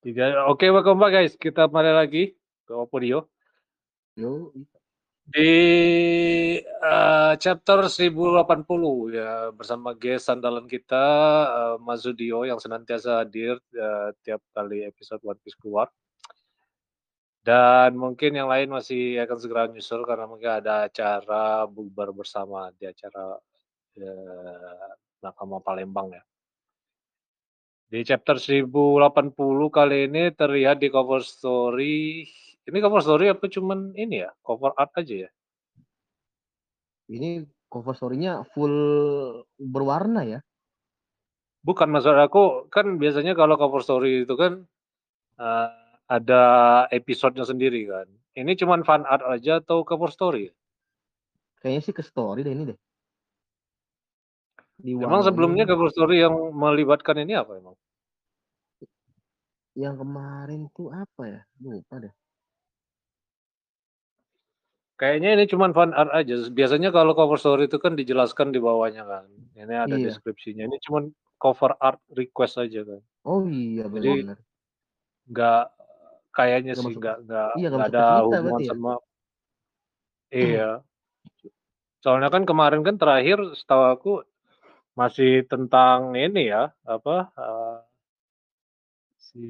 Tiga, oke welcome back guys. Kita kembali lagi ke Opodio. Yo, Di uh, chapter 1080 ya bersama guest andalan kita uh, Mazudio yang senantiasa hadir uh, tiap kali episode One Piece keluar. Dan mungkin yang lain masih akan segera nyusul karena mungkin ada acara bubar bersama di acara uh, Nakama Palembang ya. Di chapter 1080 kali ini terlihat di cover story. Ini cover story apa cuman ini ya? Cover art aja ya? Ini cover story-nya full berwarna ya? Bukan maksud aku kan biasanya kalau cover story itu kan uh, ada episodenya sendiri kan. Ini cuman fan art aja atau cover story? Kayaknya sih ke story deh ini deh. Di emang sebelumnya cover story yang melibatkan ini apa emang? Yang kemarin tuh apa ya? Lupa deh. Kayaknya ini cuma fan art aja. Biasanya kalau cover story itu kan dijelaskan di bawahnya kan. Ini ada iya. deskripsinya. Ini cuma cover art request aja kan. Oh iya benar. Nggak kayaknya sih nggak nggak iya, ada hubungan ya? sama. Iya. Soalnya kan kemarin kan terakhir setahu aku masih tentang ini ya, apa, uh, si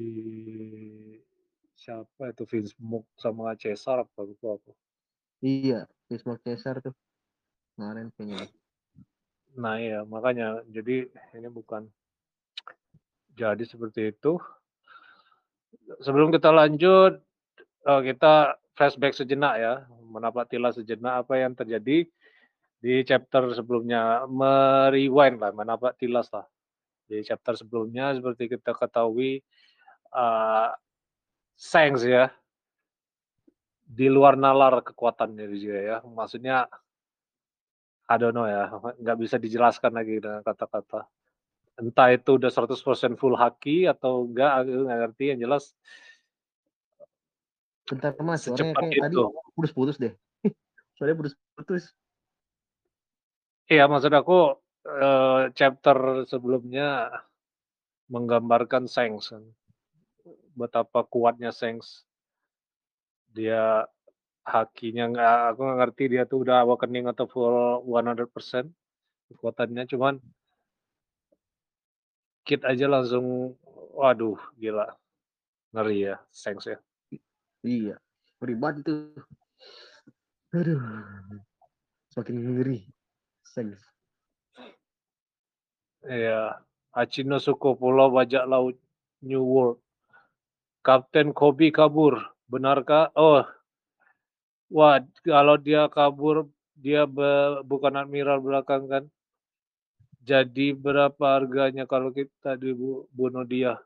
siapa itu Vince Mook sama Cesar apa lupa aku. Iya, Vince Mook Cesar tuh kemarin kayaknya. Nah iya, makanya jadi ini bukan jadi seperti itu. Sebelum kita lanjut, uh, kita flashback sejenak ya, menapatilah sejenak apa yang terjadi di chapter sebelumnya merewind lah, menapak tilas lah. Di chapter sebelumnya seperti kita ketahui uh, Sengs ya di luar nalar kekuatannya juga ya. Maksudnya I don't know ya, nggak bisa dijelaskan lagi dengan kata-kata. Entah itu udah 100% full haki atau enggak, aku nggak ngerti. Yang jelas Bentar mas, suaranya kayak tadi putus-putus deh. Soalnya putus-putus. Iya, maksud aku uh, chapter sebelumnya menggambarkan Sengs kan. Betapa kuatnya Sengs. Dia hakinya nggak aku nggak ngerti dia tuh udah awakening atau full 100% kekuatannya cuman kit aja langsung waduh gila ngeri ya Sengs ya iya banget itu aduh semakin ngeri Iya, Achino Suko Pulau Bajak Laut New World. Kapten Kobe kabur. Benarkah? Oh, wah kalau dia kabur dia be, bukan admiral belakang kan. Jadi berapa harganya kalau kita dibunuh dia?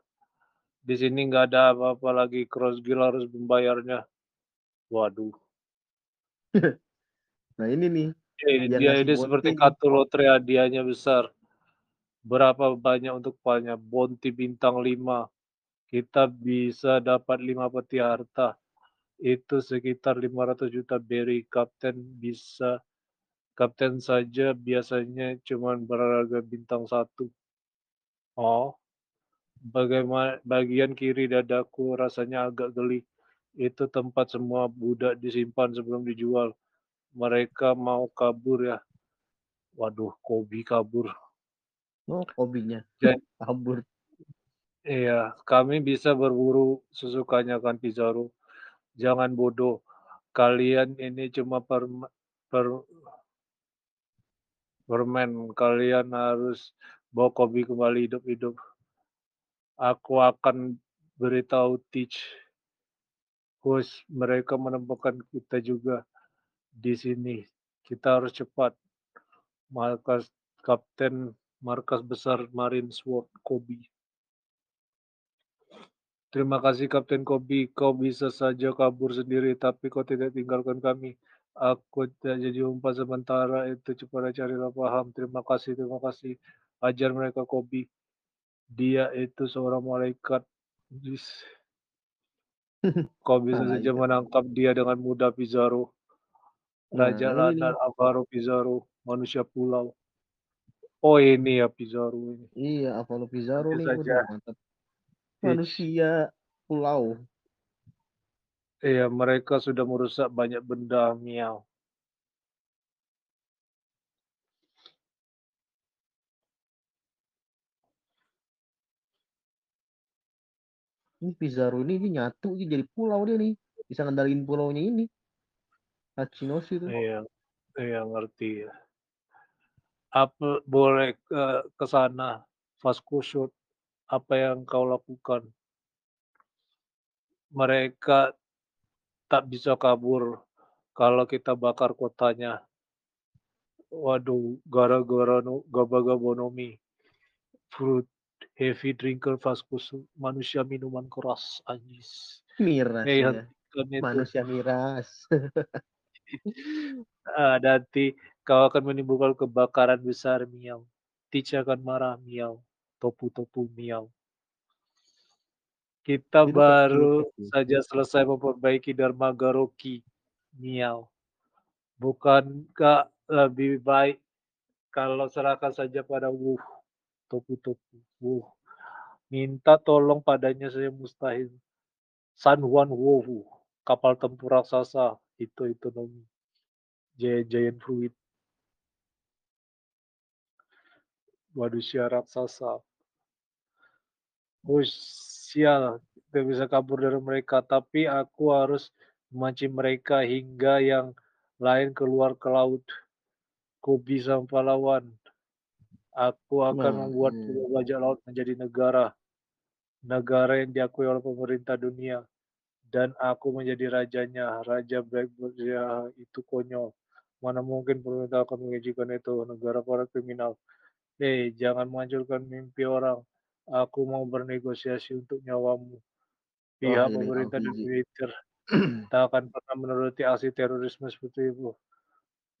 Di sini nggak ada apa-apa lagi. Cross Gill harus membayarnya. Waduh. nah ini nih Oke, dia ini seperti kartu lotre hadiahnya besar. Berapa banyak untuk palnya? Bonti bintang 5. Kita bisa dapat 5 peti harta. Itu sekitar 500 juta berry. Kapten bisa Kapten saja biasanya cuma berharga bintang satu. Oh, bagaimana bagian kiri dadaku rasanya agak geli. Itu tempat semua budak disimpan sebelum dijual mereka mau kabur ya. Waduh, Kobi kabur. Oh, Kobinya Jadi, kabur. Iya, kami bisa berburu sesukanya kan Pizarro. Jangan bodoh. Kalian ini cuma per, per permen. Kalian harus bawa Kobi kembali hidup-hidup. Aku akan beritahu Teach. Kus, mereka menemukan kita juga di sini. Kita harus cepat. Markas Kapten Markas Besar Marine Sword Kobi. Terima kasih Kapten Kobi, kau bisa saja kabur sendiri, tapi kau tidak tinggalkan kami. Aku tidak jadi umpan sementara itu cepat carilah paham. Terima kasih, terima kasih. Ajar mereka Kobi. Dia itu seorang malaikat. Kau bisa saja menangkap dia dengan mudah, Pizarro. Raja nah, Ladar Alvaro Pizarro, manusia pulau. Oh ini ya Pizarro ini. Iya, Alvaro Pizarro nih saja. mantap. Manusia pulau. Iya, mereka sudah merusak banyak benda, Miao. Ini Pizarro ini, ini nyatu ini jadi pulau dia nih. Bisa ngendaliin pulaunya ini. Hachinoshi tuh. Iya, iya ngerti ya. Apa boleh ke ke sana, Fast-Kushot, apa yang kau lakukan? Mereka tak bisa kabur kalau kita bakar kotanya. Waduh, gara-gara no Gaba-Gaba no Mi. Fruit, heavy drinker Fast-Kushot, manusia minuman keras, anjis. Miras Hei, ya. itu. Manusia miras. Ah, nanti kau akan menimbulkan kebakaran besar, Miao. Teach akan marah, Miao. Topu-topu, Miao. Kita Itu baru sih. saja selesai memperbaiki dermaga Rocky, Miao. Bukankah lebih baik kalau serahkan saja pada Wu, Topu-topu, Wu. Minta tolong padanya saja mustahil. San Juan Wowu, kapal tempur raksasa, Hito Hitonomi, Giant Giant Fruit. Manusia raksasa. Wush, sial, tidak bisa kabur dari mereka, tapi aku harus memancing mereka hingga yang lain keluar ke laut. Kobe sang pahlawan. Aku akan Nah, membuat hmm. pulau bajak laut menjadi negara. Negara yang diakui oleh pemerintah dunia. Dan aku menjadi rajanya, Raja Blackbird. Ya, itu konyol. Mana mungkin pemerintah akan mengizinkan itu, negara para kriminal. Hei, jangan menghancurkan mimpi orang. Aku mau bernegosiasi untuk nyawamu. Oh, Pihak ini pemerintah dan Aokiji. militer tak akan pernah menuruti aksi terorisme seperti itu.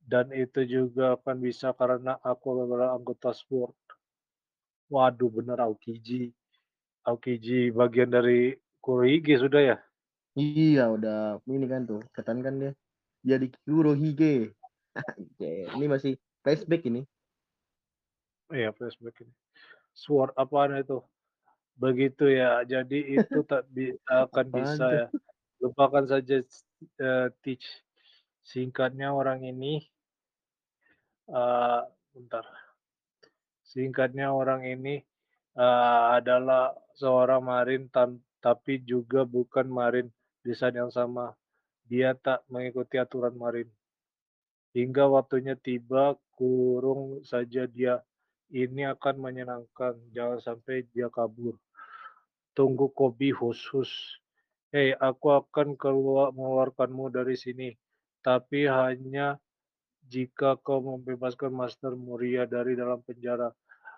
Dan itu juga akan bisa karena aku adalah anggota SWORD. Waduh, bener Aokiji. Aokiji bagian dari Kurohige sudah ya? Iya, udah ini kan tuh, kelihatan kan dia. Jadi Kurohige. Ini masih flashback ini. Iya, flashback ini. SWORD apaan itu? Begitu ya. Jadi itu tak bi akan Apaan bisa ya. Lupakan saja eee, Teach. Singkatnya orang ini eee, bentar. Singkatnya orang ini, eee, adalah seorang marin tapi juga bukan marin desain yang sama. Dia tak mengikuti aturan marin. Hingga waktunya tiba, kurung saja dia. Ini akan menyenangkan, jangan sampai dia kabur. Tunggu Kobe hus-hus. Hei, aku akan keluar mengeluarkanmu dari sini, tapi hanya jika kau membebaskan Master Moria dari dalam penjara.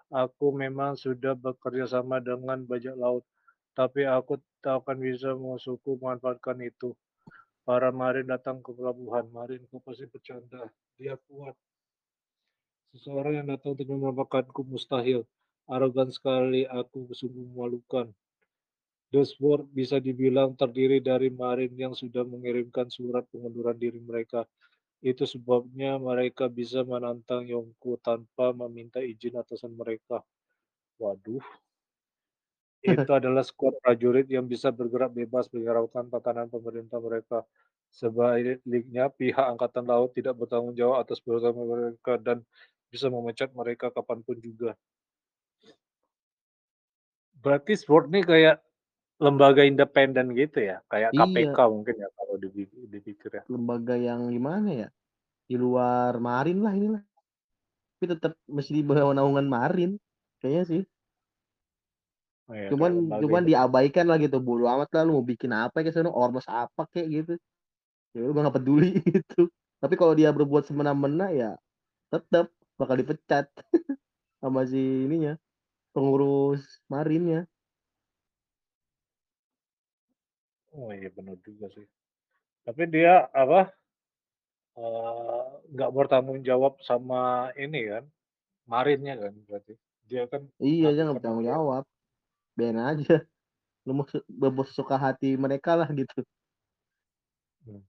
Aku memang sudah bekerja sama dengan bajak laut, tapi aku tak akan bisa musuhku memanfaatkan itu. Para marin datang ke pelabuhan. Marin, kau pasti bercanda. Dia kuat. Seseorang yang datang untuk menampakkanku mustahil. Arogan sekali, aku sungguh memalukan. The Sword bisa dibilang terdiri dari marin yang sudah mengirimkan surat pengunduran diri mereka. Itu sebabnya mereka bisa menantang Yonko tanpa meminta izin atasan mereka. Waduh. Itu adalah skuad prajurit yang bisa bergerak bebas menghiraukan tatanan pemerintah mereka. Sebaliknya, pihak angkatan laut tidak bertanggung jawab atas perbuatan mereka dan bisa memecat mereka kapan pun juga. Berarti SWORD ini kayak lembaga independen gitu ya? Kayak Iya. KPK mungkin ya kalau dipi dipikir ya? Lembaga yang gimana ya, di luar marin lah inilah. Tapi tetap mesti di bawah naungan marin, kayaknya sih. Oh ya, kayak Cuman cuman independen. diabaikan lah gitu, bodo amat lah lu mau bikin apa kek sono, ormas apa kek gitu. Ya gua nggak peduli gitu. Tapi kalau dia berbuat semena-mena ya tetap bakal dipecat sama si ininya, pengurus marinnya. Oh iya bener juga sih. Tapi dia apa eee, nggak bertanggung jawab sama ini kan, marinnya kan berarti? Dia kan Iya, dia nggak bertanggung jawab. Biarin aja. Lu mau sesuka hati mereka lah gitu. Hmm.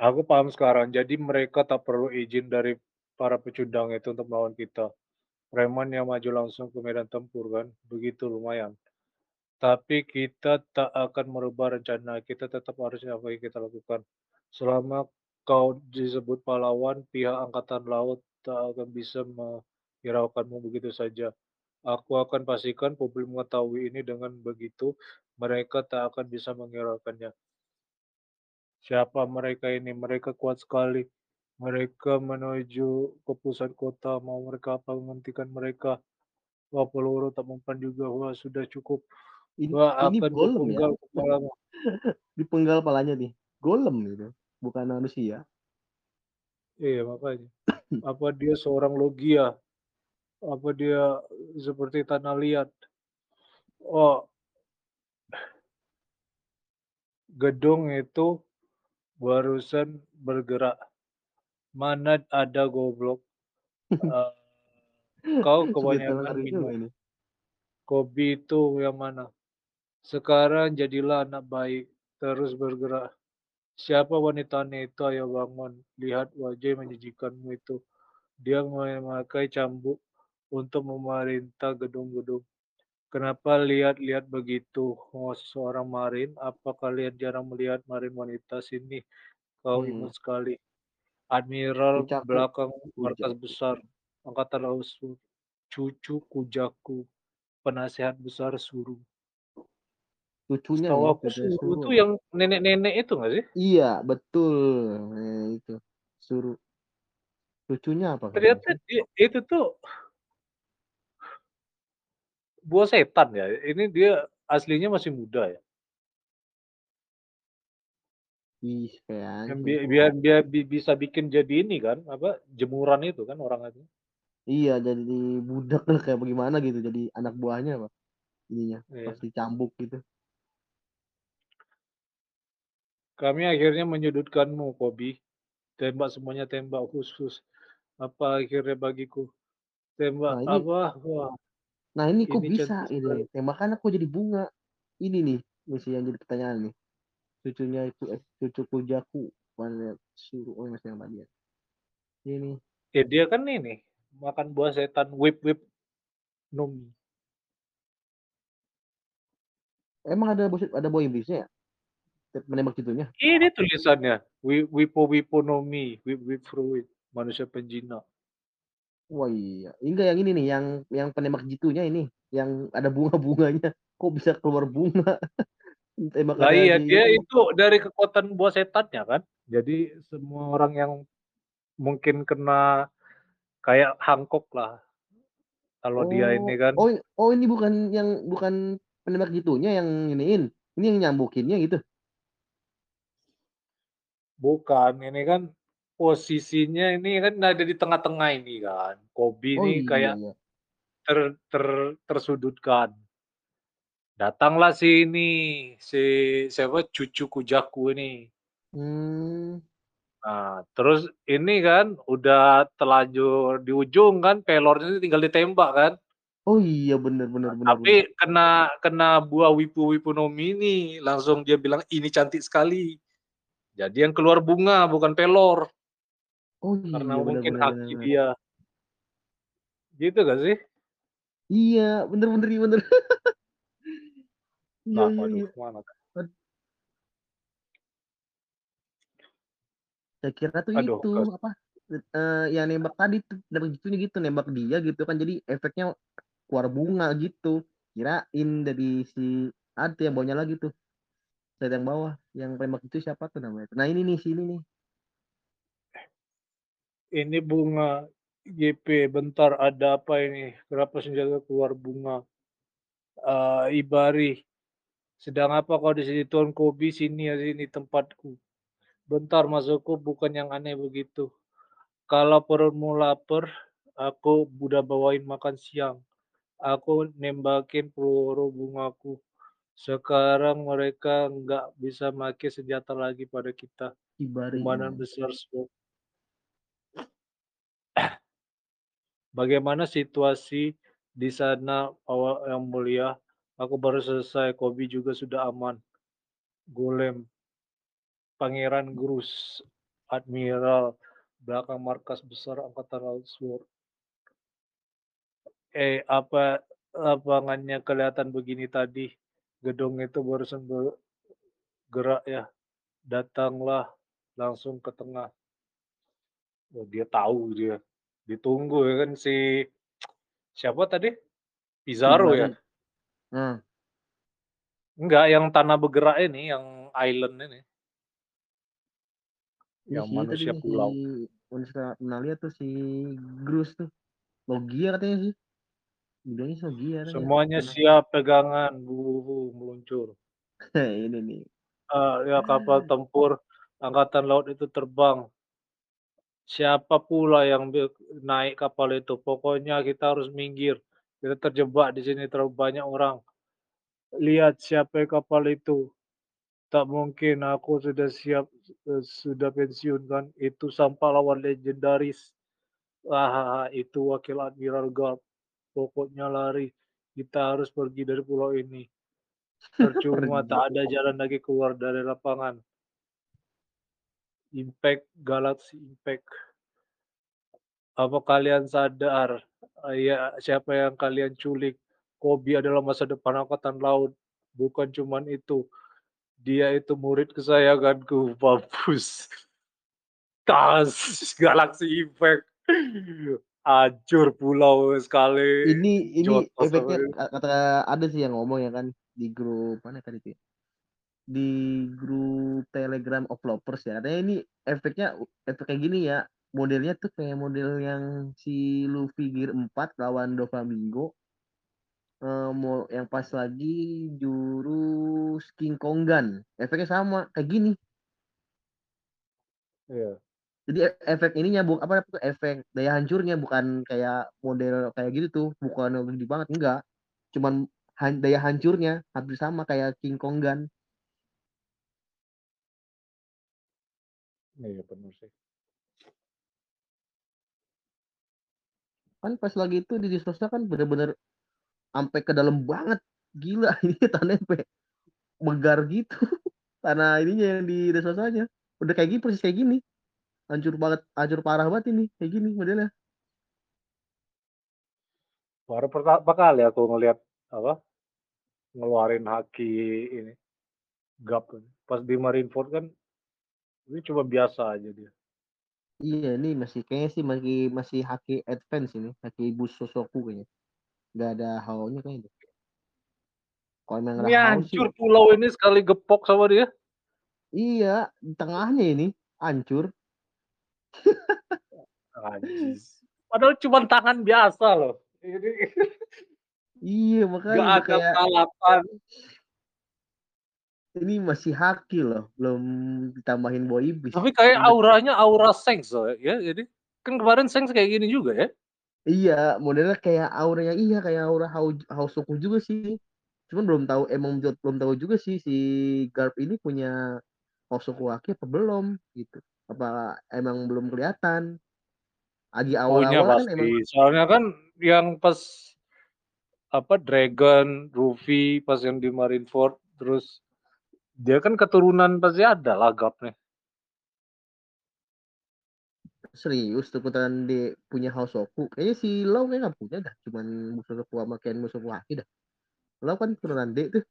Aku paham sekarang, jadi mereka tak perlu izin dari para pecundang itu untuk melawan kita. Preman yang maju langsung ke medan tempur kan, begitu lumayan. Tapi kita tak akan merubah rencana, kita tetap harus apa yang kita lakukan. Selama kau disebut pahlawan, pihak angkatan laut tak akan bisa menghiraukanmu begitu saja. Aku akan pastikan publik mengetahui ini, dengan begitu mereka tak akan bisa menghiraukannya. Siapa mereka ini? Mereka kuat sekali. Mereka menuju ke pusat kota, mau mereka apa menghentikan mereka. Wah peluru tak mempan juga, wah sudah cukup. Ini Wah ini akan golem ya? kepalamu. Dipenggal palanya nih, golem gitu, bukan manusia. Iya makanya. Apa dia seorang Logia? Apa dia seperti tanah liat? Oh. Gedung itu barusan bergerak. Mana ada goblok. Eee, kau kebanyakan minum. Kopi itu yang mana? Sekarang jadilah anak baik, terus bergerak. Siapa wanitanya itu? Ayo bangun, lihat wajah menjijikanmu itu. Dia memakai cambuk untuk memerintah gedung-gedung. Kenapa lihat-lihat begitu? Oh, seorang marin, apa kalian jarang melihat marin wanita? Sini, kau Hmm. imut sekali. Admiral Kucaku, belakang markas kujaku. besar angkatan laut cucu kujaku, penasehat besar Suru. Cucunya Setahu ya, aku cucunya Suru Suru itu apa? yang nenek-nenek itu nggak sih? Iya, betul. Nah, itu, Suru. Cucunya apa katanya Ternyata sih? dia itu tuh buah setan ya? Ini dia aslinya masih muda ya? Yang anjing. bi biar bi bisa bikin jadi ini kan, apa, jemuran itu kan orang itu. Iya, jadi budak lah kayak bagaimana gitu, jadi anak buahnya apa, ininya, Iya. dicambuk gitu. Kami akhirnya menyudutkanmu, Kobi. Tembak semuanya tembak khusus. Apa akhirnya bagiku? Tembak Nah ini apa? Wah. Nah ini kok Ini bisa ini, sekali. tembakan kok jadi bunga. Ini nih, misi yang jadi pertanyaan nih. Cucunya itu eh, cucu kujaku, mana suruh oh masih yang tadi ya. Ini. Ya dia kan ini, makan buah setan whip whip nomi. Emang ada bos ada boy iblisnya ya? Menembak itunya? Ini tulisannya, wi wipo wipo nomi, whip whip fruit, manusia penjina. Wah iya, enggak yang ini nih, yang yang penembak jitunya ini, yang ada bunga-bunganya. Kok bisa keluar bunga? Lah Tembakannya iya, di dia itu dari kekuatan buah setannya kan. Jadi semua orang yang mungkin kena kayak Hancock lah. Kalau dia ini Oh, kan oh oh ini bukan yang bukan penembak jitunya yang iniin, ini yang nyambukinnya gitu? Bukan, ini kan posisinya ini kan ada di tengah-tengah ini kan. Kobe Oh ini iya kayak iya. ter ter tersudutkan. Datanglah si ini, si siapa, cucu kujaku ini. Mmm. Nah, terus ini kan udah terlanjur di ujung kan, pelornya tinggal ditembak kan. Oh iya, bener bener Nah, bener bener. tapi kena kena buah wipu wipu nomi ini, langsung dia bilang, "Ini cantik sekali." Jadi yang keluar bunga bukan pelor. Oh Karena iya, bener mungkin bener bener haki bener. dia. Gitu nggak sih? Iya, bener bener iya bener. Iya Lah, iya waduh iya. mana? Ad Saya kira tuh Aduh, itu, apa, eee, yang nembak tadi tuh, nembak jitunya gitu, nembak dia gitu kan, jadi efeknya keluar bunga gitu. Kirain dari si ada yang bawahnya lagi tuh, slide yang bawah, yang nembak itu siapa tuh namanya? Nah ini nih, si ini nih. Ini bunga GP, bentar ada apa ini? Kenapa senjata keluar bunga? Eee, Ibari, sedang apa kau di sini? Tuan Kobi, sini ya, sini tempatku. Bentar masukku, bukan yang aneh begitu. Kalau perutmu lapar, aku udah bawain makan siang. Aku nembakin peluru bungaku. Sekarang mereka nggak bisa make senjata lagi pada kita. Ibari ini. besar SWAT. Bagaimana situasi di sana, Awak Yang Mulia? Aku baru selesai, Kobi juga sudah aman. Golem. Pangeran Grus, Admiral, belakang markas besar Angkatan Laut SWORD. Eh, apa lapangannya kelihatan begini tadi? gedung itu barusan bergerak ya, datanglah langsung ke tengah. Oh, dia tahu dia, ditunggu ya kan si siapa tadi? Pizarro ya? Heeh. Enggak, yang tanah bergerak ini, yang island ini. Yang tadi manusia si pulau. manusia pernah lihat tuh si Grus tuh. Logia katanya sih. Bilangnya Logia. Semuanya Pernah. siap pegangan, wuh, meluncur. Ini nih. Eh, ya kapal tempur angkatan laut itu terbang. Siapa pula yang be naik kapal itu, pokoknya kita harus minggir. Kita terjebak di sini terlalu banyak orang. Lihat siapa kapal itu. Tak mungkin aku sudah siap, eee, sudah pensiun kan, itu sang pahlawan legendaris. Hahaha, itu wakil Admiral Garp. Pokoknya lari, kita harus pergi dari pulau ini. Percuma, tak ada jalan lagi keluar dari lapangan. Impact, Galaxy Impact. Apa kalian sadar, ya siapa yang kalian culik? Kobe adalah masa depan angkatan laut. Bukan cuman itu, dia itu murid kesayanganku, mampus. Tas, Galaxy Impact. Hancur pulau sekali, Ini ini jotos efeknya kata ada sih yang ngomong ya kan di grup mana tadi tuh ya, di grup Telegram of Lovers ya, katanya ini efeknya efek kayak gini ya, modelnya tuh kayak model yang si Luffy Gear 4 lawan Doflamingo. Mo yang pas lagi jurus King Kong Gun, efeknya sama, kayak gini. Iya. Jadi e efek ininya bu apa tuh, efek daya hancurnya bukan kayak model kayak gitu tuh, bukan gede banget, enggak. Cuman han daya hancurnya hampir sama kayak King Kong Gun. Iya, bener sih. Kan pas lagi itu di Dressrosa kan bener-bener ampe ke dalam banget, gila ini tanahnya ampe megar gitu, tanah ininya yang di Dressrosanya. Udah kayak gini, persis kayak gini. Hancur banget, hancur parah banget ini, kayak gini modelnya. Baru pertama kali aku ngelihat, apa, ngeluarin haki ini, ini. Pas di Marineford kan, ini cuma biasa aja dia. Iya, ini masih kayaknya sih masih masih haki advance ini, haki Bussosoku kayaknya. Nggak ada hao-nya kayaknya. Kalau emang Ini sih hancur pulau ini sekali gepok sama dia. Iya, di tengahnya ini, hancur. Padahal cuman tangan biasa loh. Ini Iya, makanya udah ada kayak peralatan. Ini masih haki loh, belum ditambahin boy ibis. Tapi kayak auranya aura Shanks loh ya, jadi kan kemarin Shanks kayak gini juga ya. Iya, modelnya kayak auranya iya, kayak aura hao Hausoku juga sih. Cuman belum tahu emang belum tahu juga sih si Garp ini punya Hausoku haki apa belum gitu. Apa emang belum kelihatan. Lagi Punya awal-awal kan emang soalnya kan yang pas apa, Dragon, Luffy, pas yang di Marineford, terus dia kan keturunan pasti ada lah Garp nih. Serius tuh beneran dia punya Hausoku? Kayaknya si Law kayaknya nggak punya dah, cuman Bussosoku sama Ken Bussoku haki dah. Law kan keturunan D tuh.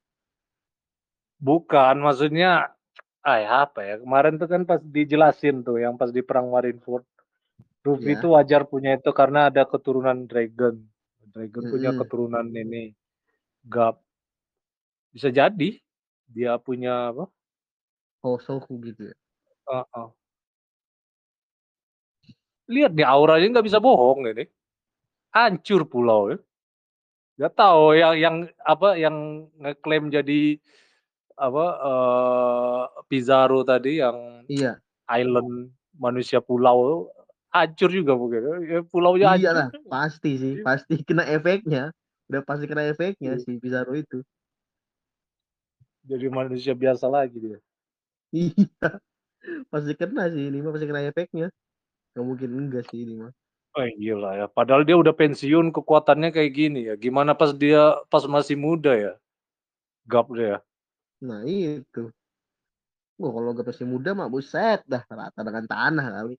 Bukan, maksudnya, ah, ya apa ya, kemarin tuh kan pas dijelasin tuh yang pas di perang Marineford. Luffy Iya. itu wajar punya itu karena ada keturunan Dragon. Dragon punya Mhm. keturunan ini, Garp. Bisa jadi dia punya apa Hausoku gitu ya. Heeh. Lihat nih auranya nggak bisa bohong ini. Hancur pulau ya. Nggak tahu yang yang apa, yang ngeklaim jadi apa, eee, Pizarro tadi yang Iya. island manusia pulau, hancur juga mungkin ya, pulaunya hancur. Iyalah, pasti sih, Iya. pasti kena efeknya. Udah pasti kena efeknya Iya. si Pizarro itu. Jadi manusia biasa lagi dia. Iya, pasti kena sih ini mah, pasti kena efeknya. Nggak mungkin enggak sih ini mah. Oh, gila ya, padahal dia udah pensiun kekuatannya kayak gini ya, gimana pas dia pas masih muda ya, Garp dia. Nah itu. Wah kalau Garp masih muda mah buset dah, rata dengan tanah kali.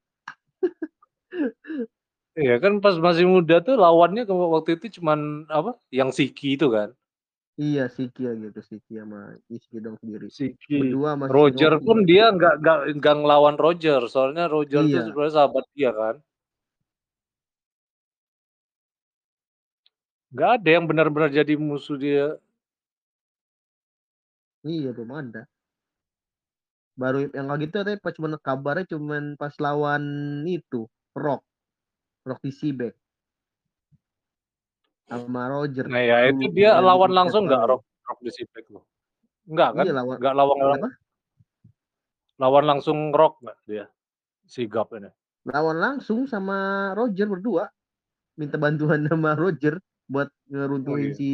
Iya kan pas masih muda tuh lawannya waktu itu cuman apa, yang Shiki itu kan. Iya, Shiki gitu, Shiki sama Ishiki dong sendiri. Shiki. Berdua sama Roger pun dia nggak nggak nggak ngelawan Roger, soalnya Roger Iya. sebenarnya sahabat dia kan. Nggak ada yang benar-benar jadi musuh dia. Iya, belum ada. Baru yang kayak gitu tapi pas cuman kabarnya cuman pas lawan itu, Rock. Rock di Seaback. Sama Roger. Nah, ya itu dia lawan langsung nggak tahu. Rock Rock di Seaback loh? Nggak kan? Iya, lawan Nggak lawan lawan apa? lawan langsung Rock nggak dia? Si Gap ini. Lawan langsung sama Roger berdua. Minta bantuan sama Roger buat ngeruntuhin iya. si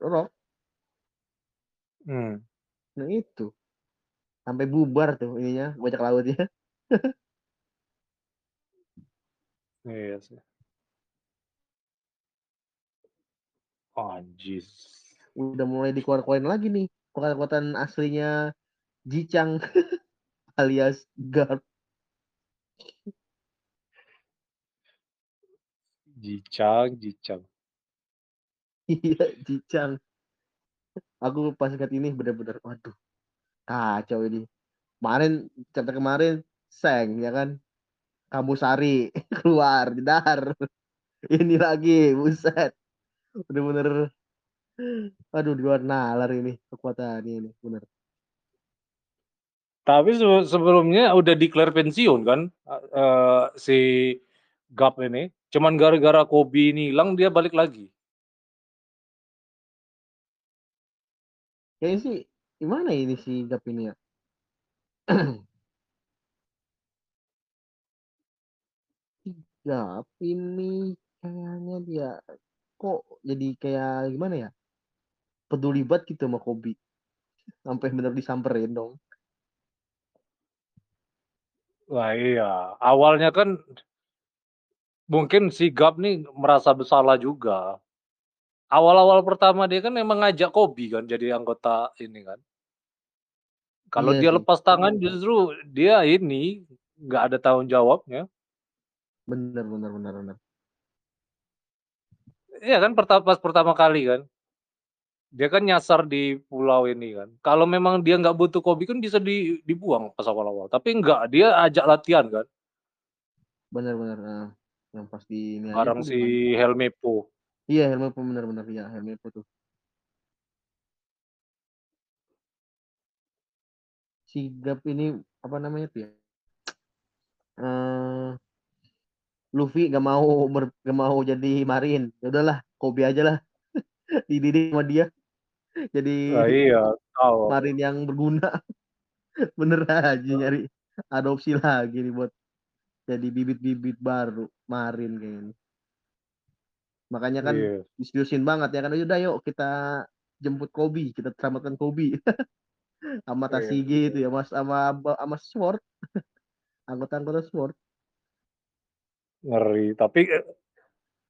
Rock. Hmm. Nah itu. Sampai bubar tuh ininya, bajak lautnya. Iya sih. Anjis. Udah mulai dikeluar-keluarin lagi nih. Kekuatan aslinya Jichang alias Garp. Jichang, Jichang. Iya, Jichang. Aku pas lihat ini bener-bener, waduh, kacau ini. Kemarin, chapter kemarin, Seng, ya kan? Kamu Sari, keluar, jedar. Ini lagi, buset. Bener-bener, aduh, di luar nalar ini, kekuatan ini, bener. Tapi se- sebelumnya udah declare pensiun kan eh, si Gap ini. Cuman gara-gara Kobe ini hilang dia balik lagi. Kayaknya sih, gimana ini si Gap ini ya? Gap ini kayaknya dia kok jadi kayak gimana ya? Peduli banget gitu sama Kobe. Sampai bener disamperin dong. Wah iya, awalnya kan mungkin si Gap nih merasa bersalah juga. Awal-awal pertama dia kan emang ngajak Kobe kan jadi anggota ini kan. Kalau Iya dia sih. lepas tangan justru dia ini nggak ada tanggung jawabnya. Bener, bener, bener, bener. Iya kan pertama pas pertama kali kan. Dia kan nyasar di pulau ini kan. Kalau memang dia nggak butuh Kobe kan bisa di, dibuang pas awal-awal. Tapi enggak, dia ajak latihan kan. Bener, bener. Nah, yang pas di ini tuh si? Helmepo. Iya, Helmepo bener-bener. Iya, Helmepo tuh. Si Gap ini, apa namanya tuh ya? Eh, Luffy gak mau ber, gak mau jadi marin. Ya udahlah, Kobe aja lah. Dididik sama dia. Jadi Nah, iya, tahu. marin yang berguna. Bener aja nyari adopsi lagi nih buat jadi bibit-bibit baru marin kayaknya. Makanya kan Iya. diseriusin banget ya kan. Udah yuk kita jemput Kobe, kita selamatkan Kobe. sama Iya. Tasigi itu ya, Mas sama sama Sword. Anggota-anggota Sword. Ngeri. Tapi eh,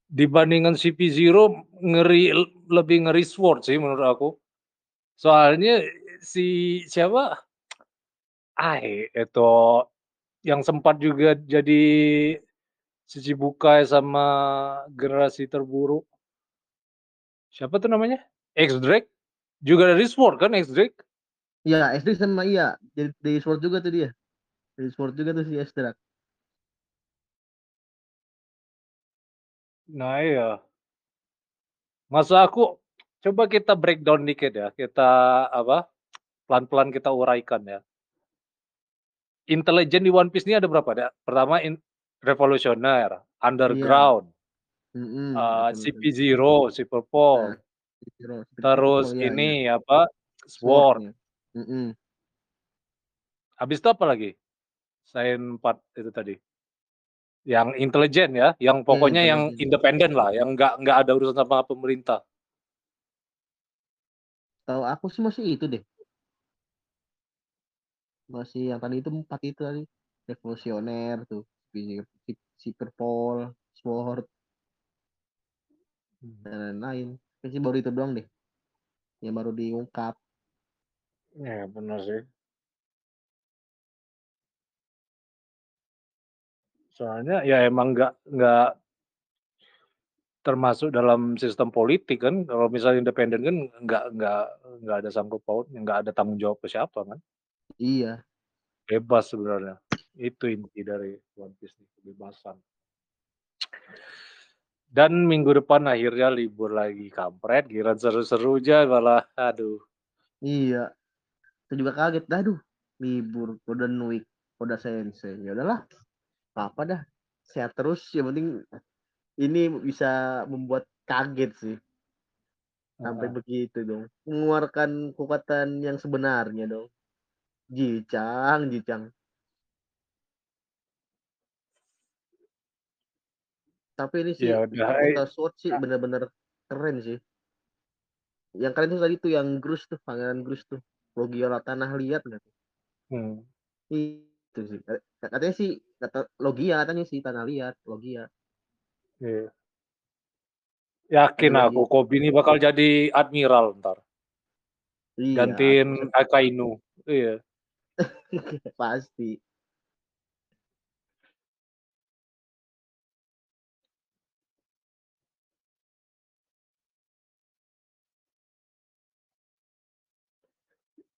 dibandingkan CP0 ngeri lebih ngeri Sword sih menurut aku. Soalnya si siapa? Ai itu yang sempat juga jadi Shichibukai sama generasi terburuk. Siapa tuh namanya? X Drake juga dari Sword kan X Drake? Iya, SD sama iya. Jadi dari Sword juga tuh dia. Dari Sword juga tuh si Estrak. Nah iya. Masa aku coba kita breakdown dikit ya. Kita apa? Pelan-pelan kita uraikan ya. Intelijen di One Piece ini ada berapa? Ada pertama in, revolusioner, underground, Mm-mm, uh, betul, betul. CP0, Super Paul, Nah, Zero, Spirit terus Control, iya, ini iya. apa? Sword. Mm-mm. Habis itu apa lagi? Selain empat itu tadi. Yang intelijen ya, yang pokoknya yang intelijen. independen lah, yang nggak nggak ada urusan sama pemerintah. Tahu aku sih masih itu deh. Masih yang tadi itu empat itu tadi. Revolusioner tuh. Purple, Sword, dan lain-lain. Kayaknya baru itu doang deh. Yang baru diungkap. Ya benar sih. Soalnya ya emang nggak nggak Termasuk dalam sistem politik kan, kalau misalnya independen kan nggak nggak nggak ada sangkut pautnya, nggak ada tanggung jawab ke siapa kan. Iya. Bebas sebenarnya, itu inti dari One Piece nih, kebebasan. Dan minggu depan akhirnya libur lagi, kampret giliran seru-serunya malah aduh. Iya. Saya juga kaget, aduh libur Golden Week, Oda Sensei. Ya udahlah, apa dah, sehat terus yang penting ini bisa membuat kaget sih. Sampai Heeh. begitu dong, mengeluarkan kekuatan yang sebenarnya dong. Ji-Chang Ji-Chang. Tapi ini sih, Ya udah, Sword sih Kak. bener-bener keren sih. Yang keren tuh tadi tuh yang Groose tuh, Pangeran Groose tuh, Logia Tanah Liat nggak tuh? Hmm. Itu sih, ka katanya sih, kata Logia katanya sih, Tanah Liat, Logia. Iya. Yakin aku, Koby ini bakal jadi admiral entar. Iya, Gantiin Akainu, iya. Pasti.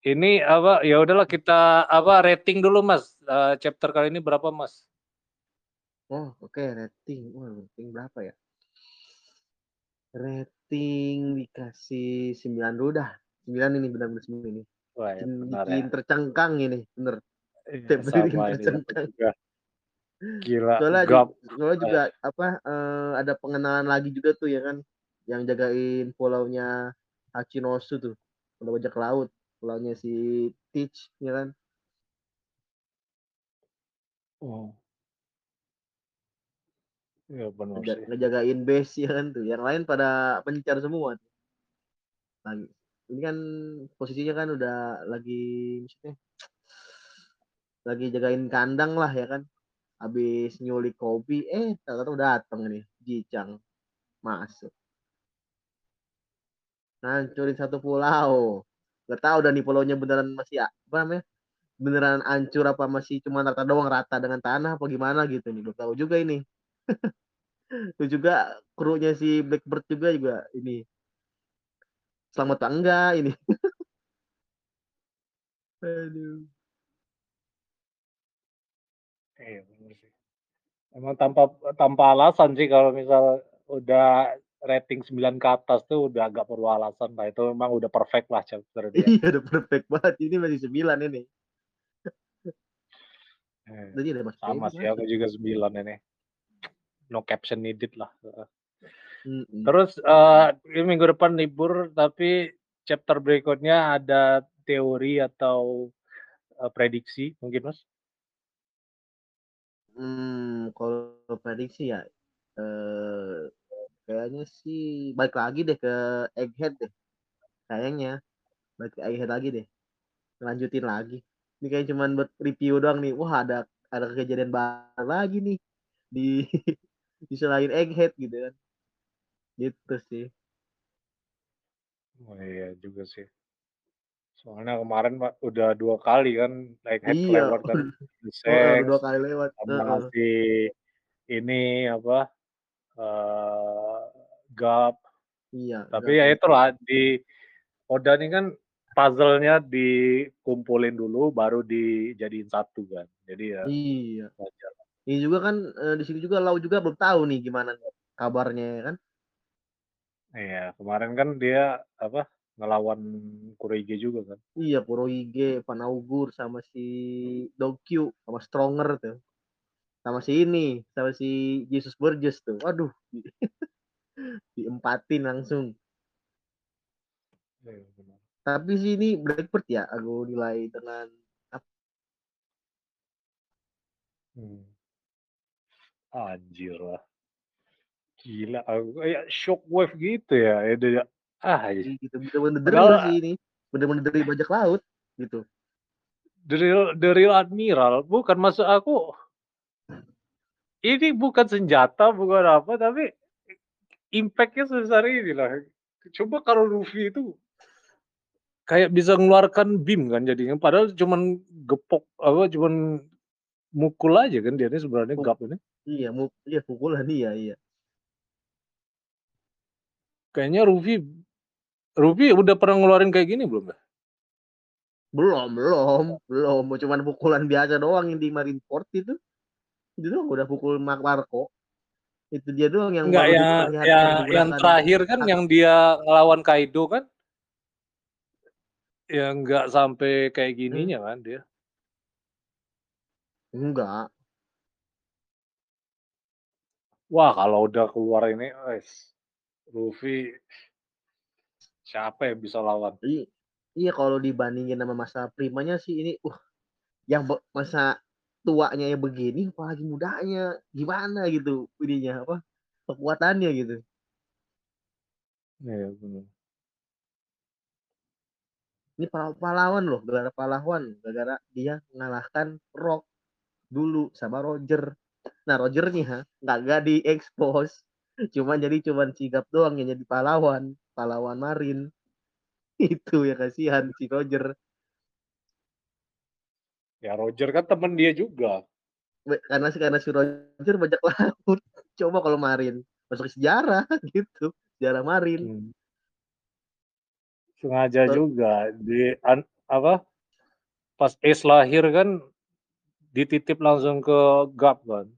Ini apa, ya udahlah kita apa, rating dulu Mas, eee, chapter kali ini berapa Mas? Oh oke, rating, wah rating berapa ya? Rating dikasih 9 dulu dah, 9 ini, benar-benar 9 ini. Wah ya benar bikin ya. tercengkang ini, bener. Bikin sama ini juga. Gila, Soalnya gap. soalnya juga apa, eee, ada pengenalan lagi juga tuh ya kan, yang jagain pulaunya Hachinosu tuh, pulau bajak laut, pulaunya si Teach, ya kan. Oh. Iya bener Ngeja sih. ngejagain base ya kan tuh, yang lain pada mencar semua. Lagi ini kan posisinya kan udah lagi maksudnya lagi jagain kandang lah ya kan, habis nyulik Koby, eh ternyata dateng nih Ji-Chang, masuk. Ngancurin satu pulau, nggak tahu dah nih pulaunya beneran masih apa namanya, beneran hancur apa masih cuma rata doang, rata dengan tanah apa gimana gitu nih, belum tahu juga ini. Terus juga krunya si Blackbird juga juga ini selamat apa enggak ini. Aduh. Sih. Emang tanpa tanpa alasan sih kalau misal udah rating 9 ke atas tuh udah nggak perlu alasan lah, itu memang udah perfect lah chapter dia. Iya udah perfect banget, ini masih 9 ini. Eh, Tadi ada Mas sama sih aku juga 9 ini. No caption needed lah, heeh. Mhm. Terus, eee, ini minggu depan libur, tapi chapter berikutnya ada teori atau, eee, prediksi mungkin Mas? Mmm, kalau prediksi ya, eee, kayaknya sih balik lagi deh ke Egghead deh, kayaknya. Balik ke Egghead lagi deh, ngelanjutin lagi. Ini kayaknya cuman buat review doang nih, wah ada ada kejadian baru lagi nih, di di selain Egghead gitu kan. Gitu sih. Oh iya juga sih. Soalnya kemarin Mbak, udah 2 kali kan Egghead Iya, kelewat kan, 2 Shanks, kali lewat, sama heeh. si ini apa, eee, Garp. Iya, Tapi Garp ya itulah di Oda ini kan puzzle-nya dikumpulin dulu baru dijadiin satu kan, jadi ya Iya. wajar. Ini juga kan, eee, di sini juga Law juga belum tahu nih gimana kabarnya ya kan. Iya, kemarin kan dia apa, ngelawan Kurohige juga kan. Iya, Kurohige, Van Augur, sama si Donkyu, sama Stronger tuh. Sama si ini, sama si Jesus Burgess tuh, waduh. Diempatin langsung. Iya benar. Tapi sih ini Blackbird ya, aku nilai dengan Hmm. Anjir lah. Gila aku kayak shockwave gitu ya, itu ya, ah iya. Gitu, bener-bener Padahal sih ini, bener-bener dari bajak laut, gitu. The Real Admiral, bukan maksud aku ini bukan senjata, bukan apa, tapi impact-nya sebesar ini lah. Coba kalau Luffy itu kayak bisa mengeluarkan beam kan jadinya, padahal cuman gepok apa, cuman mukul aja kan dia ini sebenarnya Puk Garp ini. iya, muk iya pukulan, iya iya. Kayaknya Ruffy Ruffy udah pernah ngeluarin kayak gini belum ya? Belum belum belum, cuman pukulan biasa doang yang di Marineford itu. Itu udah pukul Mark Marco. Itu dia doang yang Enggak ya, ya yang terakhir kan yang dia ngelawan Kaido kan? Ya nggak sampai kayak gininya kan dia. Enggak. Wah, kalau udah keluar ini, wes, Luffy siapa yang bisa lawan? I iya kalau dibandingin sama masa primanya sih ini, uh, yang masa tuanya yang begini apalagi mudanya, gimana gitu ininya, apa, kekuatannya gitu. Iya, bener. Ini pa pahlawan loh, gelar pahlawan gara-gara dia mengalahkan Rock dulu sama Roger. Nah, Roger nih ya, nggak nggak diekspos, cuman jadi cuman sigap doang yang jadi pahlawan, pahlawan Marine. Itu yang kasihan si Roger. Ya Roger kan temen dia juga. Karena si karena si Roger bajak laut. Coba kalau Marine, masuk sejarah gitu, sejarah Marine. Mmm. Sengaja Te juga di an apa, pas Ace lahir kan dititip langsung ke Garp kan.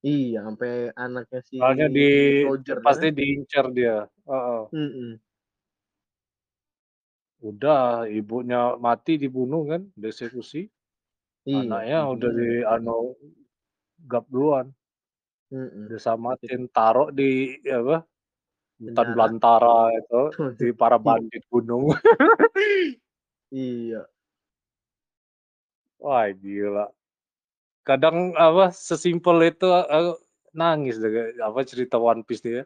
Iya, sampai anaknya si Soalnya di Roger pasti kan? diincar dia, heeh. Mhm. Udah, ibunya mati dibunuh kan, dieksekusi. Iya, Anaknya udah ibunya. dianu Garp duluan. Mhm. Disamatin, taruh di apa, hutan Penjara. belantara itu, di para bandit gunung. Iya. Wah, gila. Kadang apa, sesimpel itu, eee, nangis deh apa, cerita One Piece nih ya.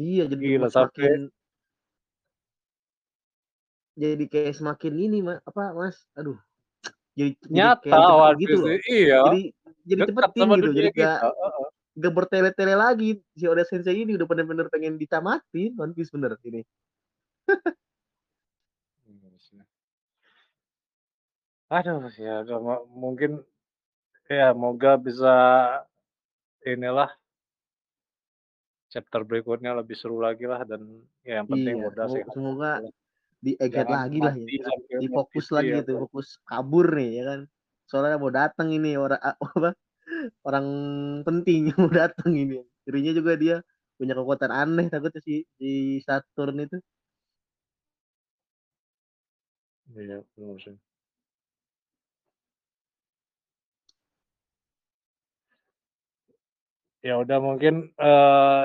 Iya, jadi Gila sampai jadi kayak semakin ini Ma apa, Mas, aduh, jadi jadi Nyata kayak dicepetin One gitu loh. iya, Jadi jadi sama gitu, jadi dunia nggak bertele-tele lagi. Si Oda Sensei ini udah bener-bener pengen ditamatin One Piece bener ini. Sih. Aduh, ya udah ma mungkin ya moga bisa inilah chapter berikutnya lebih seru lagi lah dan ya yang penting Iya, semo sehat semoga di-egghead Jangan lagi lah ya difokus lagi iya gitu, kan. fokus kabur nih ya kan. Soalnya mau dateng ini ora a apa, orang penting mau dateng ini. Ngerinya juga dia punya kekuatan aneh takutnya si si Saturn itu. Iya, sih. Ya udah mungkin, eee,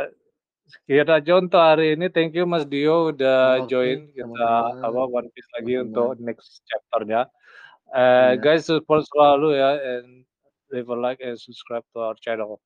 aja untuk hari ini. Thank you Mas Dio udah Oke, join kita apa, One Piece lagi Sama-sama. untuk next chapter-nya. Eee, Iya. guys support selalu ya and leave a like and subscribe to our channel.